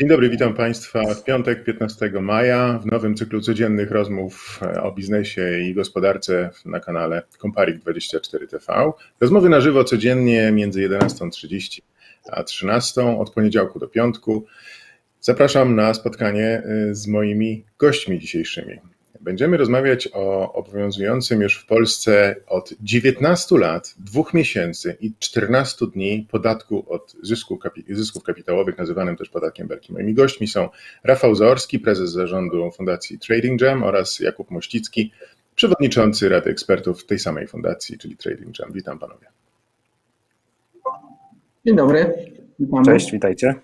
Dzień dobry, witam Państwa w piątek 15 maja w nowym cyklu codziennych rozmów e, o biznesie i gospodarce na kanale Comparik24 TV. Rozmowy na żywo codziennie między 11.30 a 13.00 od poniedziałku do piątku. Zapraszam na spotkanie e, z moimi gośćmi dzisiejszymi. Będziemy rozmawiać o obowiązującym już w Polsce od 19 lat, 2 miesięcy i 14 dni podatku od zysków, zysków kapitałowych, nazywanym też podatkiem Belki. Moimi gośćmi są Rafał Zaorski, prezes zarządu Fundacji Trading Jam oraz Jakub Mościcki, przewodniczący Rady Ekspertów tej samej fundacji, czyli Trading Jam. Witam panowie. Dzień dobry. Witamy. Cześć, witajcie.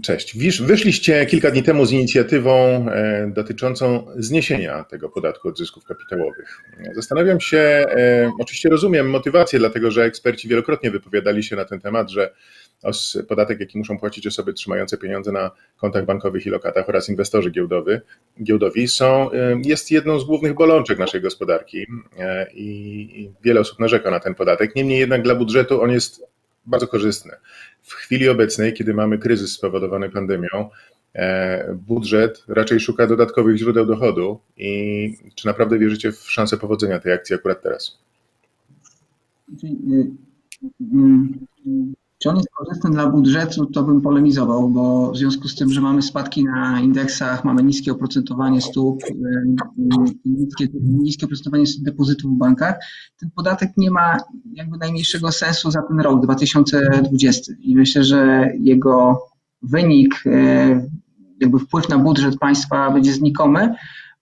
Cześć. Wyszliście kilka dni temu z inicjatywą e, dotyczącą zniesienia tego podatku od zysków kapitałowych. Zastanawiam się, e, oczywiście rozumiem motywację, dlatego że eksperci wielokrotnie wypowiadali się na ten temat, że podatek, jaki muszą płacić osoby trzymające pieniądze na kontach bankowych i lokatach oraz inwestorzy giełdowy, giełdowi są, e, jest jedną z głównych bolączek naszej gospodarki i wiele osób narzeka na ten podatek. Niemniej jednak dla budżetu on jest bardzo korzystny. W chwili obecnej, kiedy mamy kryzys spowodowany pandemią, e, budżet raczej szuka dodatkowych źródeł dochodu i czy naprawdę wierzycie w szansę powodzenia tej akcji akurat teraz? Czy on jest korzystny dla budżetu, to bym polemizował, bo w związku z tym, że mamy spadki na indeksach, mamy niskie oprocentowanie stóp, niskie, niskie oprocentowanie depozytów w bankach, ten podatek nie ma jakby najmniejszego sensu za ten rok 2020. I myślę, że jego wynik, y, jakby wpływ na budżet państwa będzie znikomy,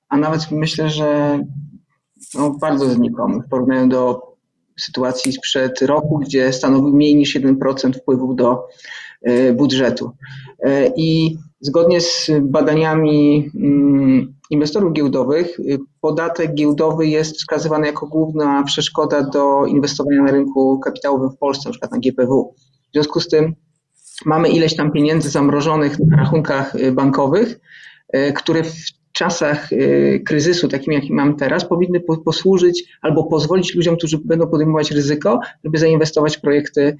a nawet myślę, że no, bardzo znikomy w porównaniu do sytuacji sprzed roku, gdzie stanowił mniej niż 1% wpływów do e, budżetu. E, I zgodnie z badaniami mm, inwestorów giełdowych, e, podatek giełdowy jest wskazywany jako główna przeszkoda do inwestowania na rynku kapitałowym w Polsce, na przykład na GPW. W związku z tym mamy ileś tam pieniędzy zamrożonych na rachunkach bankowych, które w czasach y, kryzysu, takim jaki mamy teraz, powinny posłużyć albo pozwolić ludziom, którzy będą podejmować ryzyko, żeby zainwestować w projekty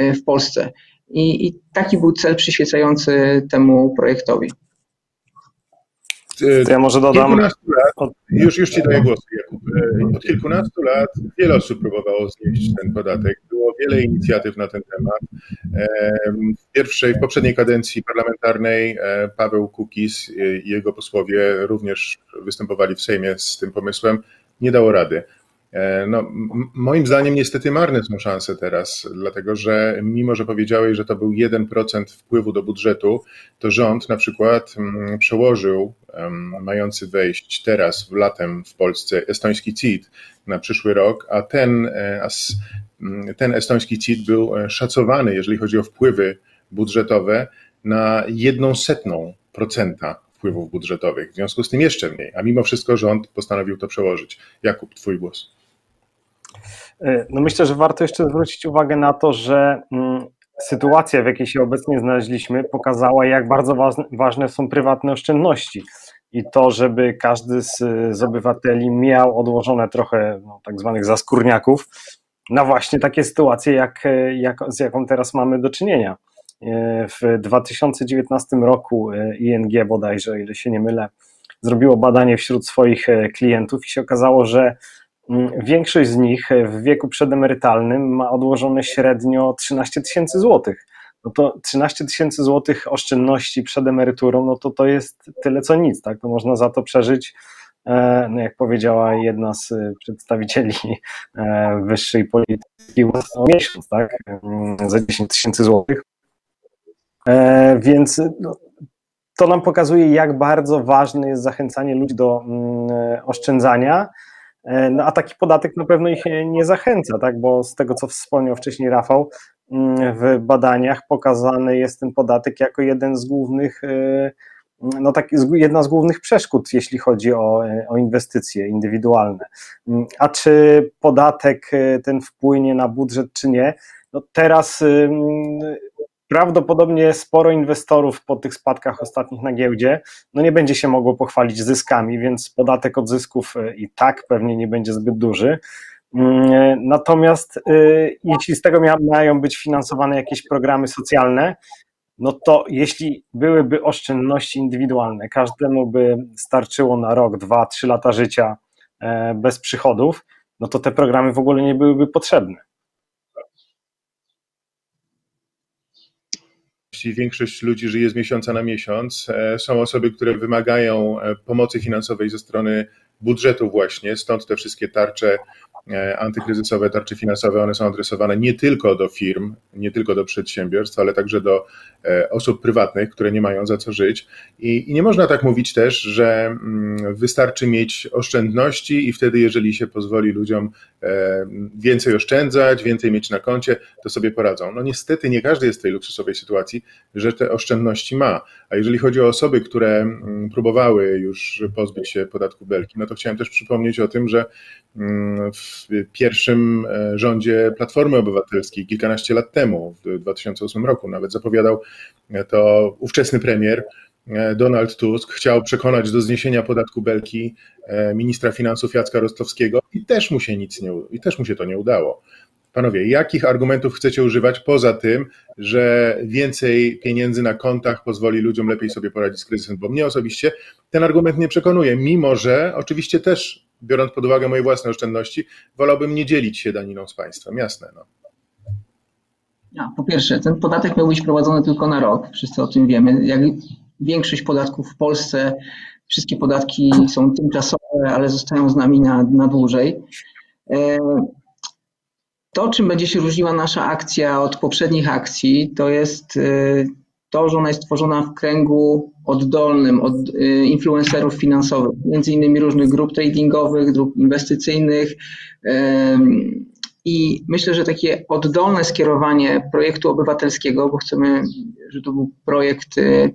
y, w Polsce. I, i taki był cel przyświecający temu projektowi. To ja może dodam. Lat, już, już Ci daję głos, Jakub. E, od kilkunastu lat wiele osób próbowało znieść ten podatek. Było wiele inicjatyw na ten temat. W pierwszej, w poprzedniej kadencji parlamentarnej e, Paweł Kukis i jego posłowie również występowali w Sejmie z tym pomysłem. Nie dało rady. E, no, moim zdaniem niestety marne są szanse teraz, dlatego że mimo, że powiedziałeś, że to był 1% wpływu do budżetu, to rząd na przykład przełożył mający wejść teraz w latem w Polsce estoński CIT na przyszły rok, a ten, e, ten estoński CIT był e, szacowany, jeżeli chodzi o wpływy budżetowe, na jedną setną procenta wpływów budżetowych. W związku z tym jeszcze mniej, a mimo wszystko rząd postanowił to przełożyć. Jakub, twój głos. E, no myślę, że warto jeszcze zwrócić uwagę na to, że mm, sytuacja, w jakiej się obecnie znaleźliśmy, pokazała, jak bardzo ważne są prywatne oszczędności. I to, żeby każdy z, z obywateli miał odłożone trochę no, tak zwanych zaskórniaków na właśnie takie sytuacje, jak, jak, z jaką teraz mamy do czynienia. E, w 2019 roku e, ING bodajże, ile się nie mylę, zrobiło badanie wśród swoich klientów i się okazało, że większość z nich w wieku przedemerytalnym ma odłożone średnio 13 tysięcy złotych. No to 13 tysięcy złotych oszczędności przed emeryturą, no to to jest tyle co nic, tak? To można za to przeżyć, e, no jak powiedziała jedna z przedstawicieli e, wyższej polityki, o miesiąc, tak? Mm, za 10 tysięcy złotych. E, więc no, to nam pokazuje, jak bardzo ważne jest zachęcanie ludzi do mm, oszczędzania, E, no a taki podatek na pewno ich nie zachęca, tak? bo z tego, co wspomniał wcześniej Rafał, mm, w badaniach pokazany jest ten podatek jako jeden z głównych, e, no tak, jedna z głównych przeszkód, jeśli chodzi o, e, o inwestycje indywidualne. Mm, a czy podatek ten wpłynie na budżet, czy nie? No teraz prawdopodobnie sporo inwestorów po tych spadkach ostatnich na giełdzie no nie będzie się mogło pochwalić zyskami, więc podatek od zysków e, i tak pewnie nie będzie zbyt duży. Mm, natomiast e, jeśli z tego mają być finansowane jakieś programy socjalne, no to jeśli byłyby oszczędności indywidualne, każdemu by starczyło na rok, dwa, trzy lata życia e, bez przychodów, no to te programy w ogóle nie byłyby potrzebne. Większość ludzi żyje z miesiąca na miesiąc. E, są osoby, które wymagają e, pomocy finansowej ze strony budżetu właśnie, stąd te wszystkie tarcze E, antykryzysowe tarcze finansowe, one są adresowane nie tylko do firm, nie tylko do przedsiębiorstw, ale także do e, osób prywatnych, które nie mają za co żyć. I, i nie można tak mówić też, że mm, wystarczy mieć oszczędności i wtedy, jeżeli się pozwoli ludziom e, więcej oszczędzać, więcej mieć na koncie, to sobie poradzą. No niestety nie każdy jest w tej luksusowej sytuacji, że te oszczędności ma. A jeżeli chodzi o osoby, które mm, próbowały już pozbyć się podatku belki, no to chciałem też przypomnieć o tym, że mm, w pierwszym e, rządzie Platformy Obywatelskiej kilkanaście lat temu, w 2008 roku, nawet zapowiadał to ówczesny premier e, Donald Tusk, chciał przekonać do zniesienia podatku Belki e, ministra finansów Jacka Rostowskiego i też mu się nic nie, i też mu się to nie udało. Panowie, jakich argumentów chcecie używać poza tym, że więcej pieniędzy na kontach pozwoli ludziom lepiej sobie poradzić z kryzysem? Bo mnie osobiście ten argument nie przekonuje, mimo że oczywiście też biorąc pod uwagę moje własne oszczędności, wolałbym nie dzielić się daniną z państwem, jasne. No. Ja, po pierwsze, ten podatek miał być wprowadzony tylko na rok, wszyscy o tym wiemy. Jak większość podatków w Polsce, wszystkie podatki są tymczasowe, ale zostają z nami na, na dłużej. To, czym będzie się różniła nasza akcja od poprzednich akcji, to jest e, to, że ona jest tworzona w kręgu oddolnym od y, influencerów finansowych, między innymi różnych grup tradingowych, grup inwestycyjnych. I myślę, że takie oddolne skierowanie projektu obywatelskiego, bo chcemy, żeby to był projekt y,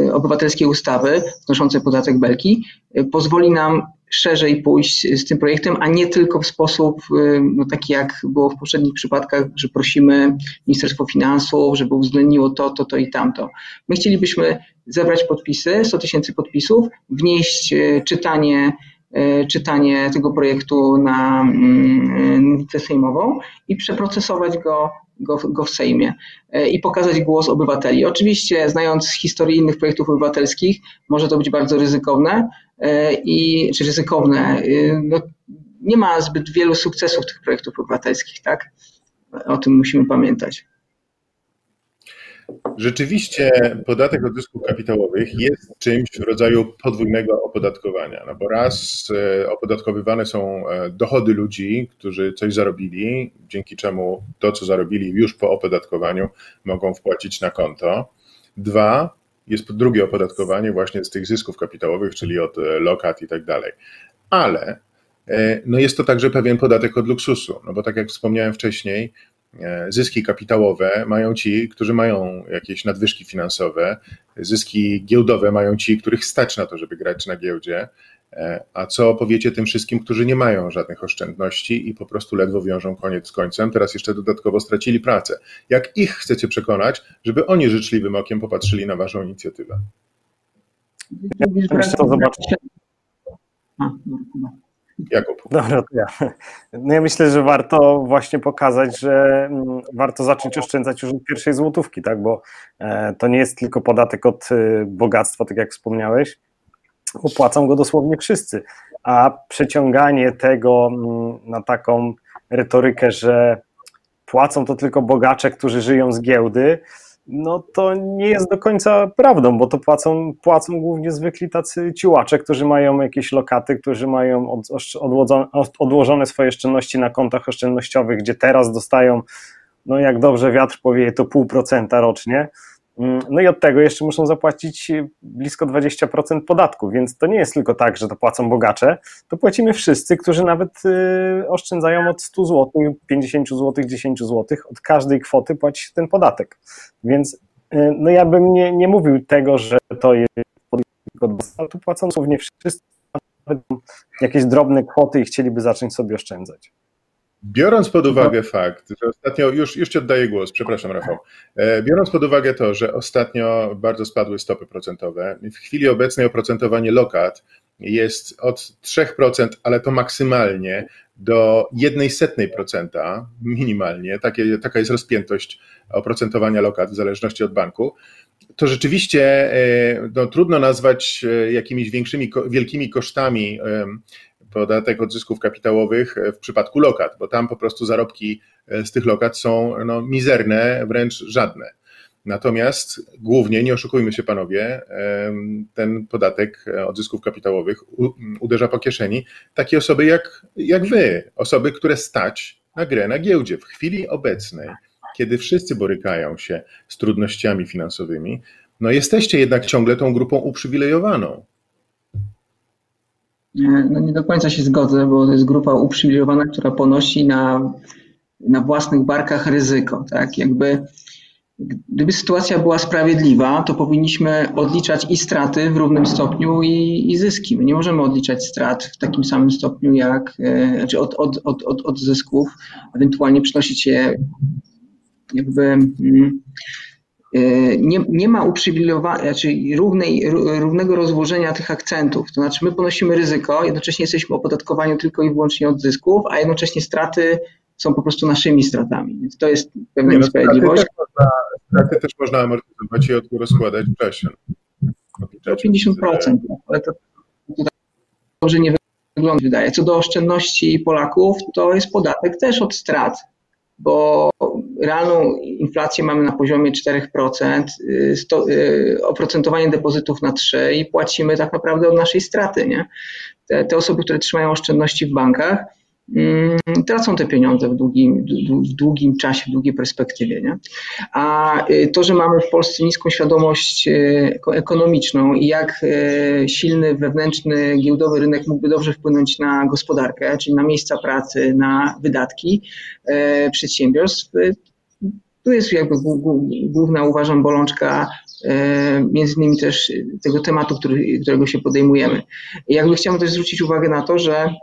y, obywatelskiej ustawy wnoszącej podatek Belki, pozwoli nam szerzej pójść z tym projektem, a nie tylko w sposób y, no, taki, jak było w poprzednich przypadkach, że prosimy Ministerstwo Finansów, żeby uwzględniło to, to, to i tamto. My chcielibyśmy zebrać podpisy, 100 tysięcy podpisów, wnieść y, czytanie y, czytanie tego projektu na ulicę sejmową i przeprocesować go, go, go w Sejmie i pokazać głos obywateli. Oczywiście, znając historię innych projektów obywatelskich, może to być bardzo ryzykowne, i, czy ryzykowne. E, no, nie ma zbyt wielu sukcesów tych projektów obywatelskich, tak? O tym musimy pamiętać. Rzeczywiście podatek od zysków kapitałowych jest czymś w rodzaju podwójnego opodatkowania, no bo raz e, opodatkowywane są dochody ludzi, którzy coś zarobili, dzięki czemu to, co zarobili już po opodatkowaniu mogą wpłacić na konto. Dwa, jest drugie opodatkowanie właśnie z tych zysków kapitałowych, czyli od e, lokat i tak dalej. Ale e, no jest to także pewien podatek od luksusu, no bo tak jak wspomniałem wcześniej, e, zyski kapitałowe mają ci, którzy mają jakieś nadwyżki finansowe, zyski giełdowe mają ci, których stać na to, żeby grać na giełdzie, a co powiecie tym wszystkim, którzy nie mają żadnych oszczędności i po prostu ledwo wiążą koniec z końcem, teraz jeszcze dodatkowo stracili pracę? Jak ich chcecie przekonać, żeby oni życzliwym okiem popatrzyli na Waszą inicjatywę? Myślę, to zobaczyć. Jakub. Dobra, to ja. No ja myślę, że warto właśnie pokazać, że mm, warto zacząć oszczędzać już od pierwszej złotówki, tak? Bo e, to nie jest tylko podatek od e, bogactwa, tak jak wspomniałeś, opłacą go dosłownie wszyscy. A przeciąganie tego mm, na taką retorykę, że płacą to tylko bogacze, którzy żyją z giełdy, no to nie jest do końca prawdą, bo to płacą, płacą głównie zwykli tacy ciłacze, którzy mają jakieś lokaty, którzy mają od, odłożone swoje oszczędności na kontach oszczędnościowych, gdzie teraz dostają, no jak dobrze wiatr powieje, to pół procenta rocznie, no i od tego jeszcze muszą zapłacić blisko 20% podatku, więc to nie jest tylko tak, że to płacą bogacze, to płacimy wszyscy, którzy nawet y, oszczędzają od 100 zł, 50 zł, 10 zł, od każdej kwoty płaci ten podatek. Więc y, no ja bym nie, nie mówił tego, że to jest ale tu płacą słownie wszyscy, nawet jakieś drobne kwoty i chcieliby zacząć sobie oszczędzać. Biorąc pod uwagę fakt, że ostatnio, już, już Ci oddaję głos, przepraszam Rafał, e, biorąc pod uwagę to, że ostatnio bardzo spadły stopy procentowe, w chwili obecnej oprocentowanie lokat jest od 3%, ale to maksymalnie do jednej setnej procenta minimalnie, takie, taka jest rozpiętość oprocentowania lokat w zależności od banku, to rzeczywiście e, no, trudno nazwać e, jakimiś większymi, wielkimi kosztami podatek od zysków kapitałowych w przypadku lokat, bo tam po prostu zarobki z tych lokat są no, mizerne, wręcz żadne. Natomiast głównie, nie oszukujmy się panowie, ten podatek od zysków kapitałowych uderza po kieszeni takie osoby jak, jak wy, osoby, które stać na grę na giełdzie. W chwili obecnej, kiedy wszyscy borykają się z trudnościami finansowymi, no jesteście jednak ciągle tą grupą uprzywilejowaną. No nie do końca się zgodzę, bo to jest grupa uprzywilejowana, która ponosi na, na własnych barkach ryzyko. Tak? Jakby Gdyby sytuacja była sprawiedliwa, to powinniśmy odliczać i straty w równym stopniu i, i zyski. My nie możemy odliczać strat w takim samym stopniu jak, e, znaczy od, od, od, od, od zysków, ewentualnie przynosić je jakby. Mm, nie, nie ma uprzywilejowania, znaczy równej, równego rozłożenia tych akcentów. To znaczy, my ponosimy ryzyko, jednocześnie jesteśmy opodatkowani tylko i wyłącznie od zysków, a jednocześnie straty są po prostu naszymi stratami. Więc to jest pewna nie, no, niesprawiedliwość. Straty też, można, straty też można amortyzować i rozkładać w czasie. To 50%, ale to, to dobrze nie wygląda, wydaje. Co do oszczędności Polaków, to jest podatek też od strat, bo realną inflację mamy na poziomie 4%, sto, oprocentowanie depozytów na 3% i płacimy tak naprawdę od naszej straty. Nie? Te, te osoby, które trzymają oszczędności w bankach, Mm, tracą te pieniądze w długim, w długim czasie, w długiej perspektywie. Nie? A y, to, że mamy w Polsce niską świadomość y, ekonomiczną i jak y, silny wewnętrzny giełdowy rynek mógłby dobrze wpłynąć na gospodarkę, czyli na miejsca pracy, na wydatki przedsiębiorstw, tu jest jakby główna, uważam, bolączka między innymi też tego tematu, który, którego się podejmujemy. I jakby chciałbym też zwrócić uwagę na to, że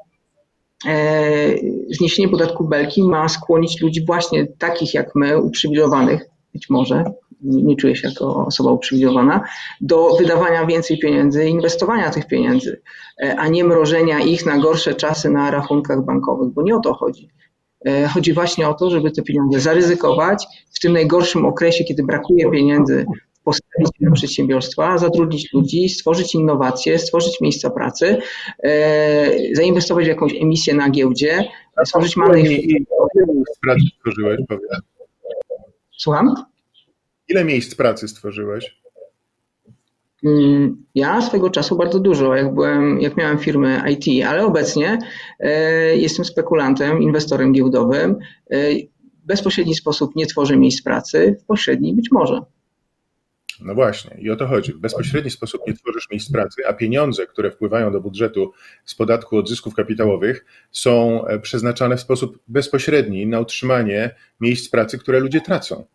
E, zniesienie podatku belki ma skłonić ludzi właśnie takich jak my, uprzywilejowanych, być może, nie czuję się jako osoba uprzywilejowana, do wydawania więcej pieniędzy, inwestowania tych pieniędzy, e, a nie mrożenia ich na gorsze czasy na rachunkach bankowych, bo nie o to chodzi. E, chodzi właśnie o to, żeby te pieniądze zaryzykować w tym najgorszym okresie, kiedy brakuje pieniędzy postawić na przedsiębiorstwa, zatrudnić ludzi, stworzyć innowacje, stworzyć miejsca pracy, e, zainwestować w jakąś emisję na giełdzie, stworzyć małe... Ile miejsc pracy stworzyłeś? Słucham? Ile miejsc pracy stworzyłeś? Mm, ja swego czasu bardzo dużo, jak, byłem, jak miałem firmę IT, ale obecnie e, jestem spekulantem, inwestorem giełdowym. E, w bezpośredni sposób nie tworzę miejsc pracy, w pośredni być może. No właśnie, i o to chodzi. W bezpośredni sposób nie tworzysz miejsc pracy, a pieniądze, które wpływają do budżetu z podatku od zysków kapitałowych, są e, przeznaczane w sposób bezpośredni na utrzymanie miejsc pracy, które ludzie tracą.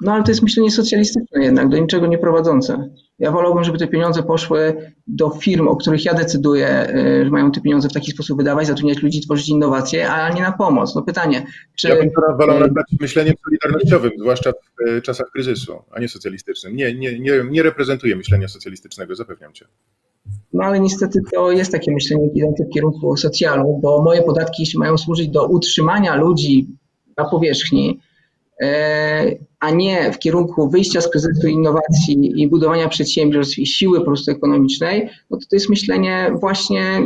No ale to jest myślenie socjalistyczne jednak, do niczego nie prowadzące. Ja wolałbym, żeby te pieniądze poszły do firm, o których ja decyduję, e, że mają te pieniądze w taki sposób wydawać, zatrudniać ludzi, tworzyć innowacje, a nie na pomoc. No pytanie, czy... Ja bym wolał nazwać myśleniem solidarnościowym, zwłaszcza w e, czasach kryzysu, a nie socjalistycznym. Nie, nie, nie, nie reprezentuję myślenia socjalistycznego, zapewniam cię. No ale niestety to jest takie myślenie idące w kierunku socjalu, bo moje podatki, jeśli mają służyć do utrzymania ludzi na powierzchni, a nie w kierunku wyjścia z kryzysu innowacji i budowania przedsiębiorstw i siły po prostu ekonomicznej, no to to jest myślenie właśnie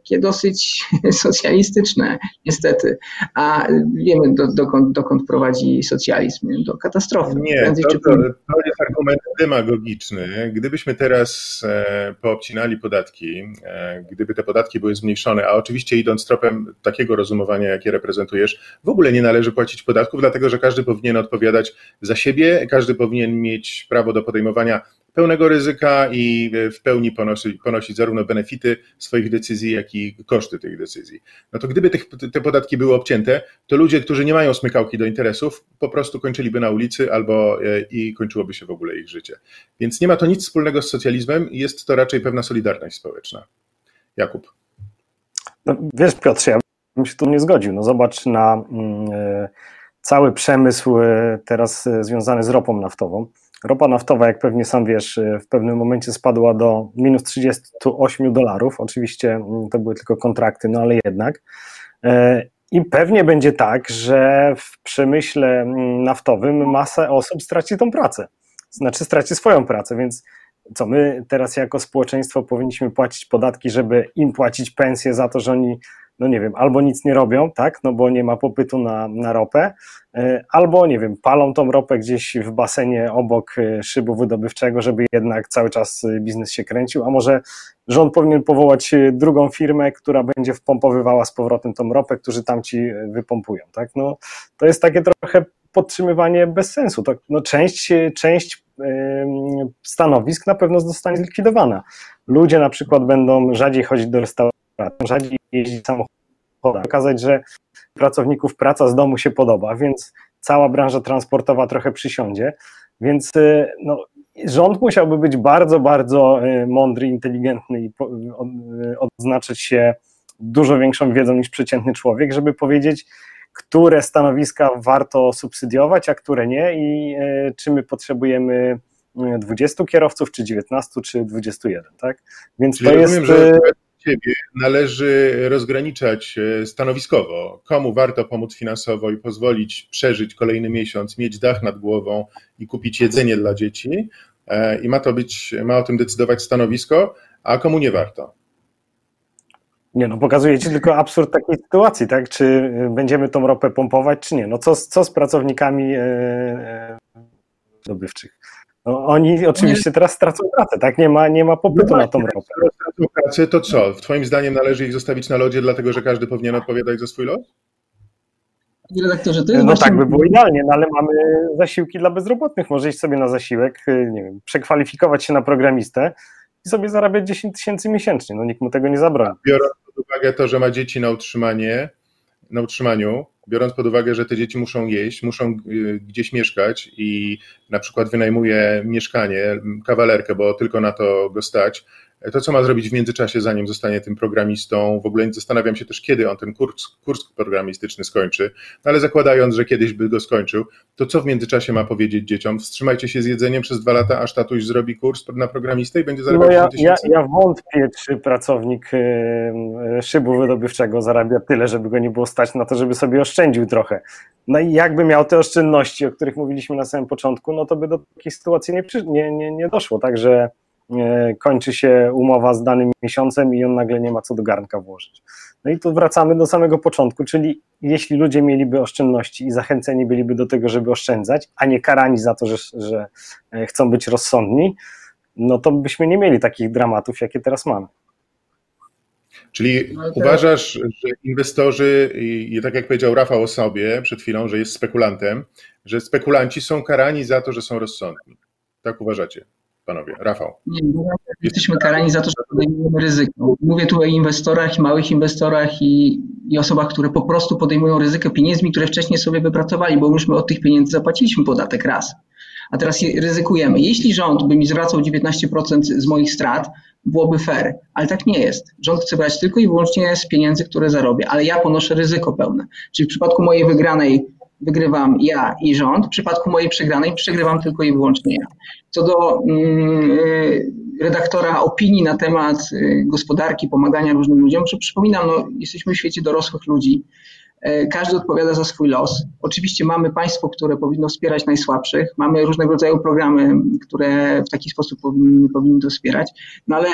takie dosyć socjalistyczne, niestety. A wiemy, do, dokąd, dokąd prowadzi socjalizm, do katastrofy. Nie, to, to, to jest argument demagogiczny. Gdybyśmy teraz e, poobcinali podatki, e, gdyby te podatki były zmniejszone, a oczywiście idąc tropem takiego rozumowania, jakie reprezentujesz, w ogóle nie należy płacić podatków, dlatego że każdy powinien odpowiadać za siebie, każdy powinien mieć prawo do podejmowania pełnego ryzyka i e, w pełni ponosi, ponosić zarówno benefity swoich decyzji, jak i koszty tych decyzji. No to gdyby tych, te podatki były obcięte, to ludzie, którzy nie mają smykałki do interesów, po prostu kończyliby na ulicy albo e, i kończyłoby się w ogóle ich życie. Więc nie ma to nic wspólnego z socjalizmem, jest to raczej pewna solidarność społeczna. Jakub. No, wiesz, Piotrze, ja bym się tu nie zgodził. No zobacz na mm, e, cały przemysł teraz związany z ropą naftową Ropa naftowa, jak pewnie sam wiesz, w pewnym momencie spadła do minus 38 dolarów. Oczywiście mm, to były tylko kontrakty, no ale jednak. I pewnie będzie tak, że w przemyśle mm, naftowym masa osób straci tą pracę. Znaczy straci swoją pracę, więc co my teraz jako społeczeństwo powinniśmy płacić podatki, żeby im płacić pensję za to, że oni, no nie wiem, albo nic nie robią, tak, no bo nie ma popytu na, na ropę, e, albo nie wiem, palą tą ropę gdzieś w basenie obok e, szybu wydobywczego, żeby jednak cały czas biznes się kręcił, a może rząd powinien powołać e, drugą firmę, która będzie wpompowywała z powrotem tą ropę, którzy tam ci wypompują, tak, no to jest takie trochę podtrzymywanie bez sensu. No część, część stanowisk na pewno zostanie zlikwidowana. Ludzie na przykład będą rzadziej chodzić do restauracji, rzadziej jeździć samochodem, okazać, że pracowników praca z domu się podoba, więc cała branża transportowa trochę przysiądzie, więc y, no, rząd musiałby być bardzo, bardzo y, mądry, inteligentny i y, odznaczyć się dużo większą wiedzą niż przeciętny człowiek, żeby powiedzieć, które stanowiska warto subsydiować, a które nie i e, czy my potrzebujemy 20 e, kierowców, czy 19, czy 21, tak? Więc Czyli to rozumiem, jest... że e, ciebie należy rozgraniczać stanowiskowo, komu warto pomóc finansowo i pozwolić przeżyć kolejny miesiąc, mieć dach nad głową i kupić jedzenie dla dzieci i ma to być, ma o tym decydować stanowisko, a komu nie warto. Nie no, pokazujecie tylko absurd takiej sytuacji, tak? Czy y, będziemy tą ropę pompować, czy nie? No co, co z pracownikami e, zdobywczych? No, oni oczywiście teraz stracą pracę, tak? Nie ma, nie ma popytu no na tą ropę. stracą pracę, to co? Twoim zdaniem należy ich zostawić na lodzie, dlatego że każdy powinien odpowiadać za swój los? Redaktorze, to jest no właśnie... tak by było idealnie, no ale mamy zasiłki dla bezrobotnych. Może iść sobie na zasiłek, y, nie wiem, przekwalifikować się na programistę, i sobie zarabiać 10 tysięcy miesięcznie. No nikt mu tego nie zabroni. Biorąc pod uwagę to, że ma dzieci na utrzymanie, na utrzymaniu, biorąc pod uwagę, że te dzieci muszą jeść, muszą y, gdzieś mieszkać i na przykład wynajmuje mieszkanie, kawalerkę, bo tylko na to go stać, to, co ma zrobić w międzyczasie, zanim zostanie tym programistą, w ogóle zastanawiam się też, kiedy on ten kurs, kurs programistyczny skończy, no ale zakładając, że kiedyś by go skończył, to co w międzyczasie ma powiedzieć dzieciom? Wstrzymajcie się z jedzeniem przez dwa lata, aż tatuś zrobi kurs na programistę i będzie zarabiał no ja, ja, ja wątpię, czy pracownik y, szybu wydobywczego zarabia tyle, żeby go nie było stać na to, żeby sobie oszczędził trochę. No i jakby miał te oszczędności, o których mówiliśmy na samym początku, no to by do takiej sytuacji nie, nie, nie, nie doszło. Także kończy się umowa z danym miesiącem i on nagle nie ma co do garnka włożyć. No i tu wracamy do samego początku, czyli jeśli ludzie mieliby oszczędności i zachęceni byliby do tego, żeby oszczędzać, a nie karani za to, że, że e, chcą być rozsądni, no to byśmy nie mieli takich dramatów, jakie teraz mamy. Czyli no uważasz, że inwestorzy, i tak jak powiedział Rafał o sobie przed chwilą, że jest spekulantem, że spekulanci są karani za to, że są rozsądni. Tak uważacie? Panowie? Rafał. Nie, jesteśmy karani za to, że podejmujemy ryzyko. Mówię tu o inwestorach małych inwestorach i, i osobach, które po prostu podejmują ryzyko pieniędzmi, które wcześniej sobie wypracowali, bo już my od tych pieniędzy zapłaciliśmy podatek raz. A teraz ryzykujemy. Jeśli rząd by mi zwracał 19% z moich strat, byłoby fair, ale tak nie jest. Rząd chce brać tylko i wyłącznie z pieniędzy, które zarobię, ale ja ponoszę ryzyko pełne. Czyli w przypadku mojej wygranej wygrywam ja i rząd. W przypadku mojej przegranej przegrywam tylko i wyłącznie ja. Co do mm, y, redaktora opinii na temat y, gospodarki, pomagania różnym ludziom, przypominam, no, jesteśmy w świecie dorosłych ludzi. E, każdy odpowiada za swój los. Oczywiście mamy państwo, które powinno wspierać najsłabszych, mamy różnego rodzaju programy, które w taki sposób powinny, powinny to wspierać, no ale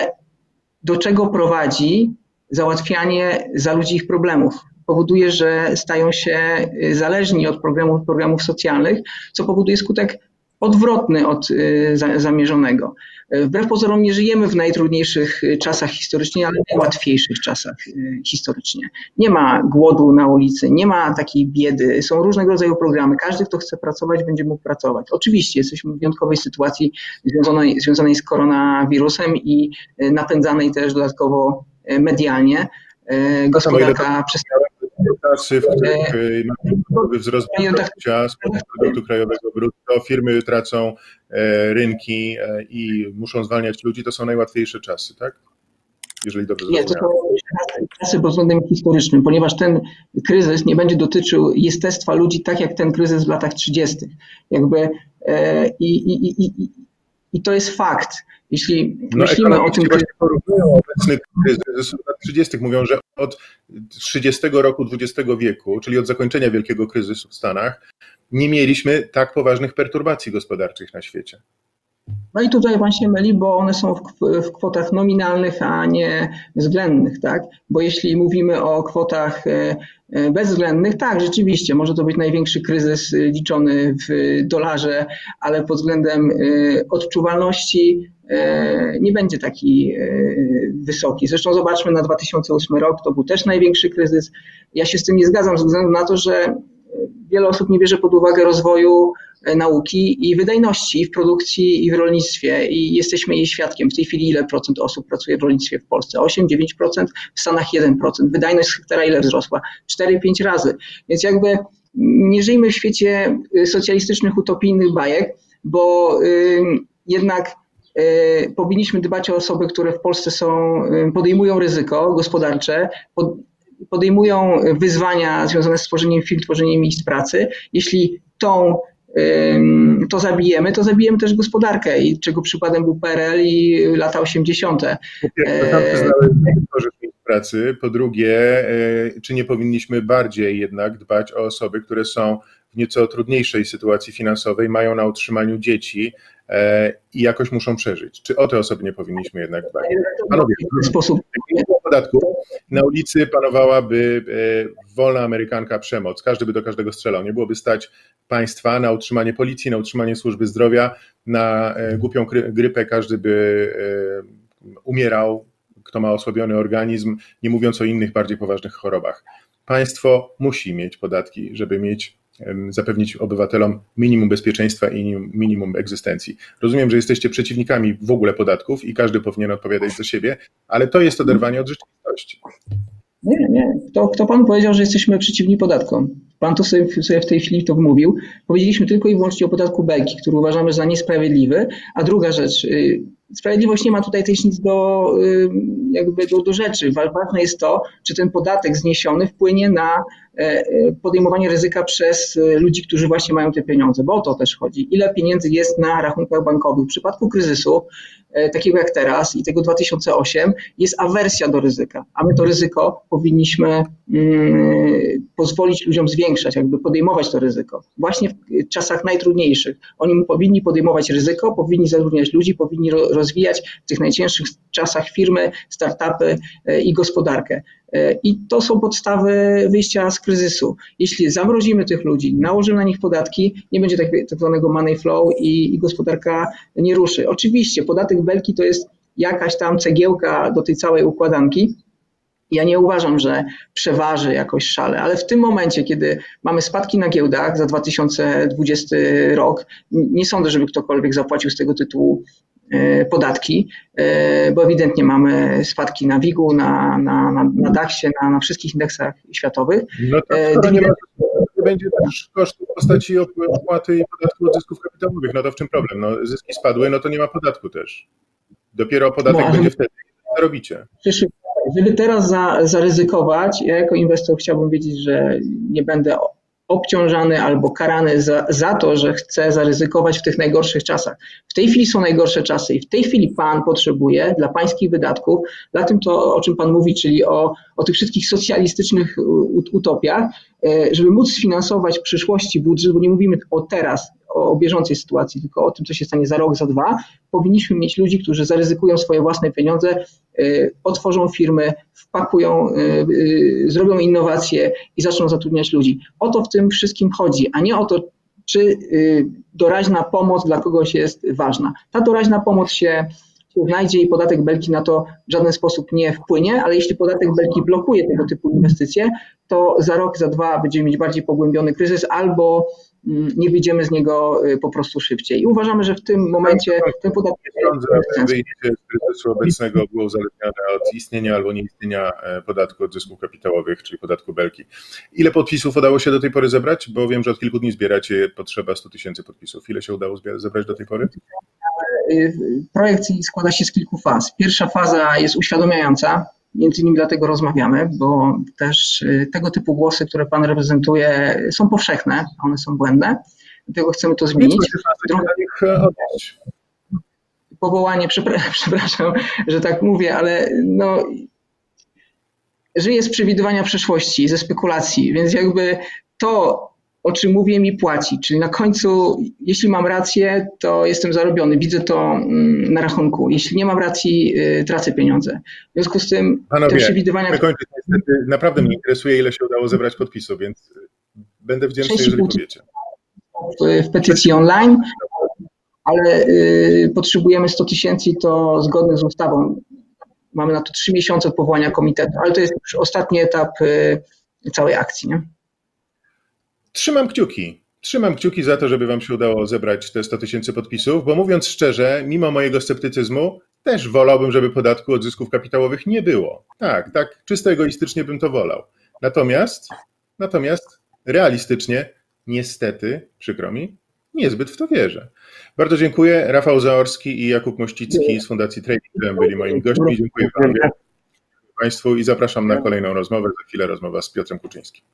do czego prowadzi załatwianie za ludzi ich problemów? Powoduje, że stają się y, zależni od programów, programów socjalnych, co powoduje skutek odwrotny od y, zamierzonego. Y, wbrew pozorom nie żyjemy w najtrudniejszych czasach historycznie, ale w najłatwiejszych czasach historycznie. Nie ma głodu na ulicy, nie ma takiej biedy, są różnego rodzaju programy. Każdy, kto chce pracować, będzie mógł pracować. Oczywiście jesteśmy w wyjątkowej sytuacji związanej, związanej z koronawirusem i napędzanej też dodatkowo medialnie. Gospodarka przestała czasy, w których e, mamy wzrost bezrobocia z produktu krajowego brutto, firmy tracą e, rynki e, i muszą zwalniać ludzi, to są najłatwiejsze czasy, tak? jeżeli dobrze Nie, to są czasy pod względem historycznym, ponieważ ten kryzys nie będzie dotyczył jestestwa ludzi tak jak ten kryzys w latach 30. Jakby e, i, i, i, i to jest fakt. Jeśli no, myślimy o tym kryzysie. porównują obecny kryzys lat 30. Mówią, że od 30 roku XX wieku, czyli od zakończenia wielkiego kryzysu w Stanach, nie mieliśmy tak poważnych perturbacji gospodarczych na świecie. No i tutaj Pan się myli, bo one są w, kwotach nominalnych, a nie względnych, tak? Bo jeśli mówimy o kwotach e, e, bezwzględnych, tak, rzeczywiście, może to być największy kryzys e, liczony w dolarze, ale pod względem odczuwalności nie będzie taki wysoki. Zresztą zobaczmy na 2008 rok, to był też największy kryzys. Ja się z tym nie zgadzam ze względu na to, że wiele osób nie bierze pod uwagę rozwoju nauki i wydajności w produkcji i w rolnictwie i jesteśmy jej świadkiem. W tej chwili ile procent osób pracuje w rolnictwie w Polsce? 8-9%, w Stanach 1%. Wydajność hektara ile wzrosła? 4-5 razy. Więc jakby nie żyjmy w świecie y, socjalistycznych, utopijnych bajek, bo y, jednak powinniśmy dbać o osoby, które w Polsce są, podejmują ryzyko gospodarcze, podejmują wyzwania związane z tworzeniem firm, tworzeniem miejsc pracy. Jeśli tą to zabijemy, to zabijemy też gospodarkę, i czego przykładem był PRL i lata 80. Po pierwsze, pracy, po drugie, e, czy nie powinniśmy bardziej jednak dbać o osoby, które są w nieco trudniejszej sytuacji finansowej, mają na utrzymaniu dzieci, i jakoś muszą przeżyć. Czy o te osoby nie powinniśmy jednak dbać? Panowie, w sposób podatku, na ulicy panowałaby e, wolna amerykanka przemoc, każdy by do każdego strzelał, nie byłoby stać państwa na utrzymanie policji, na utrzymanie służby zdrowia, na e, głupią grypę każdy by umierał, kto ma osłabiony organizm, nie mówiąc o innych bardziej poważnych chorobach. Państwo musi mieć podatki, żeby mieć zapewnić obywatelom minimum bezpieczeństwa i minimum egzystencji. Rozumiem, że jesteście przeciwnikami w ogóle podatków i każdy powinien odpowiadać za siebie, ale to jest oderwanie od rzeczywistości. Nie, nie. Kto, kto pan powiedział, że jesteśmy przeciwni podatkom? Pan to sobie, sobie w tej chwili to wmówił. Powiedzieliśmy tylko i wyłącznie o podatku Belki, który uważamy za niesprawiedliwy. A druga rzecz, y, sprawiedliwość nie ma tutaj też nic do, y, jakby do, do rzeczy. Ważne jest to, czy ten podatek zniesiony wpłynie na e, e, podejmowanie ryzyka przez e, ludzi, którzy właśnie mają te pieniądze, bo o to też chodzi. Ile pieniędzy jest na rachunkach bankowych? W przypadku kryzysu, takiego jak teraz i tego 2008, jest awersja do ryzyka, a my to ryzyko powinniśmy mm, pozwolić ludziom zwiększać, jakby podejmować to ryzyko. Właśnie w czasach najtrudniejszych. Oni powinni podejmować ryzyko, powinni zatrudniać ludzi, powinni rozwijać w tych najcięższych czasach firmy, startupy e, i gospodarkę. E, I to są podstawy wyjścia z kryzysu. Jeśli zamrozimy tych ludzi, nałożymy na nich podatki, nie będzie tak, tak zwanego money flow i, i gospodarka nie ruszy. Oczywiście podatek Belki to jest jakaś tam cegiełka do tej całej układanki, ja nie uważam, że przeważy jakoś szale, ale w tym momencie, kiedy mamy spadki na giełdach za 2020 rok, nie sądzę, żeby ktokolwiek zapłacił z tego tytułu podatki, e, bo ewidentnie mamy spadki na WIG-u, na, na, na, na DAX-ie, na, na wszystkich indeksach światowych. No to e, nie, ma, nie będzie też kosztów w postaci opłaty i podatku od zysków kapitałowych. No to w czym problem? No, zyski spadły, no to nie ma podatku też. Dopiero podatek no, będzie wtedy, kiedy robicie. Żeby teraz za, zaryzykować, ja jako inwestor chciałbym wiedzieć, że nie będę obciążany albo karany za, za to, że chcę zaryzykować w tych najgorszych czasach. W tej chwili są najgorsze czasy i w tej chwili Pan potrzebuje dla Pańskich wydatków, dla tym to, o czym Pan mówi, czyli o, o tych wszystkich socjalistycznych utopiach, e, żeby móc sfinansować w przyszłości budżet, bo nie mówimy o teraz, o bieżącej sytuacji, tylko o tym, co się stanie za rok, za dwa, powinniśmy mieć ludzi, którzy zaryzykują swoje własne pieniądze, y, otworzą firmy, wpakują, y, y, zrobią innowacje i zaczną zatrudniać ludzi. O to w tym wszystkim chodzi, a nie o to, czy doraźna pomoc dla kogoś jest ważna. Ta doraźna pomoc się znajdzie i podatek Belki na to w żaden sposób nie wpłynie, ale jeśli podatek Belki blokuje tego typu inwestycje, to za rok, za dwa będziemy mieć bardziej pogłębiony kryzys albo Mm, nie wyjdziemy z niego y, po prostu szybciej. I uważamy, że w tym momencie ten podatek. Nie sądzę, że wyjście z kryzysu obecnego było uzależnione od istnienia albo nieistnienia e, podatku od zysków kapitałowych, czyli podatku belki. Ile podpisów udało się do tej pory zebrać? Bo wiem, że od kilku dni zbieracie potrzeba 100 tysięcy podpisów. Ile się udało zebrać do tej pory? Projekt składa się z kilku faz. Pierwsza faza jest uświadamiająca, między innymi dlatego rozmawiamy, bo też tego typu głosy, które Pan reprezentuje, są powszechne, one są błędne. Dlatego chcemy to zmienić. Druga, powołanie, przepraszam, że tak mówię, ale no, żyję z przewidywania przyszłości, ze spekulacji, więc jakby to, o czym mówię, mi płaci. Czyli na końcu, jeśli mam rację, to jestem zarobiony, widzę to mm, na rachunku. Jeśli nie mam racji, y, tracę pieniądze. W związku z tym Panowie, te przewidywania. Kończyć, niestety, naprawdę mnie interesuje, ile się udało zebrać podpisów, więc będę wdzięczny, jeżeli powiecie. W, w petycji online, ale y, potrzebujemy 100 tysięcy i to zgodnie z ustawą. Mamy na to 3 miesiące od powołania komitetu, ale to jest już ostatni etap y, całej akcji. Nie? Trzymam kciuki. Trzymam kciuki za to, żeby Wam się udało zebrać te 100 tysięcy podpisów, bo mówiąc szczerze, mimo mojego sceptycyzmu, też wolałbym, żeby podatku od zysków kapitałowych nie było. Tak, tak, czysto egoistycznie bym to wolał. Natomiast, natomiast realistycznie, niestety, przykro mi, niezbyt w to wierzę. Bardzo dziękuję. Rafał Zaorski i Jakub Mościcki z Fundacji Trading byli moimi gośćmi. Dziękuję Państwu i zapraszam na kolejną rozmowę. Za chwilę rozmowa z Piotrem Kuczyńskim.